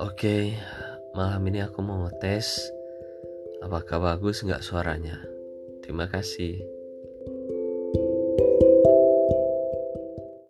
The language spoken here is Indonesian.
Oke, malam ini aku mau ngetes apakah bagus nggak suaranya. Terima kasih.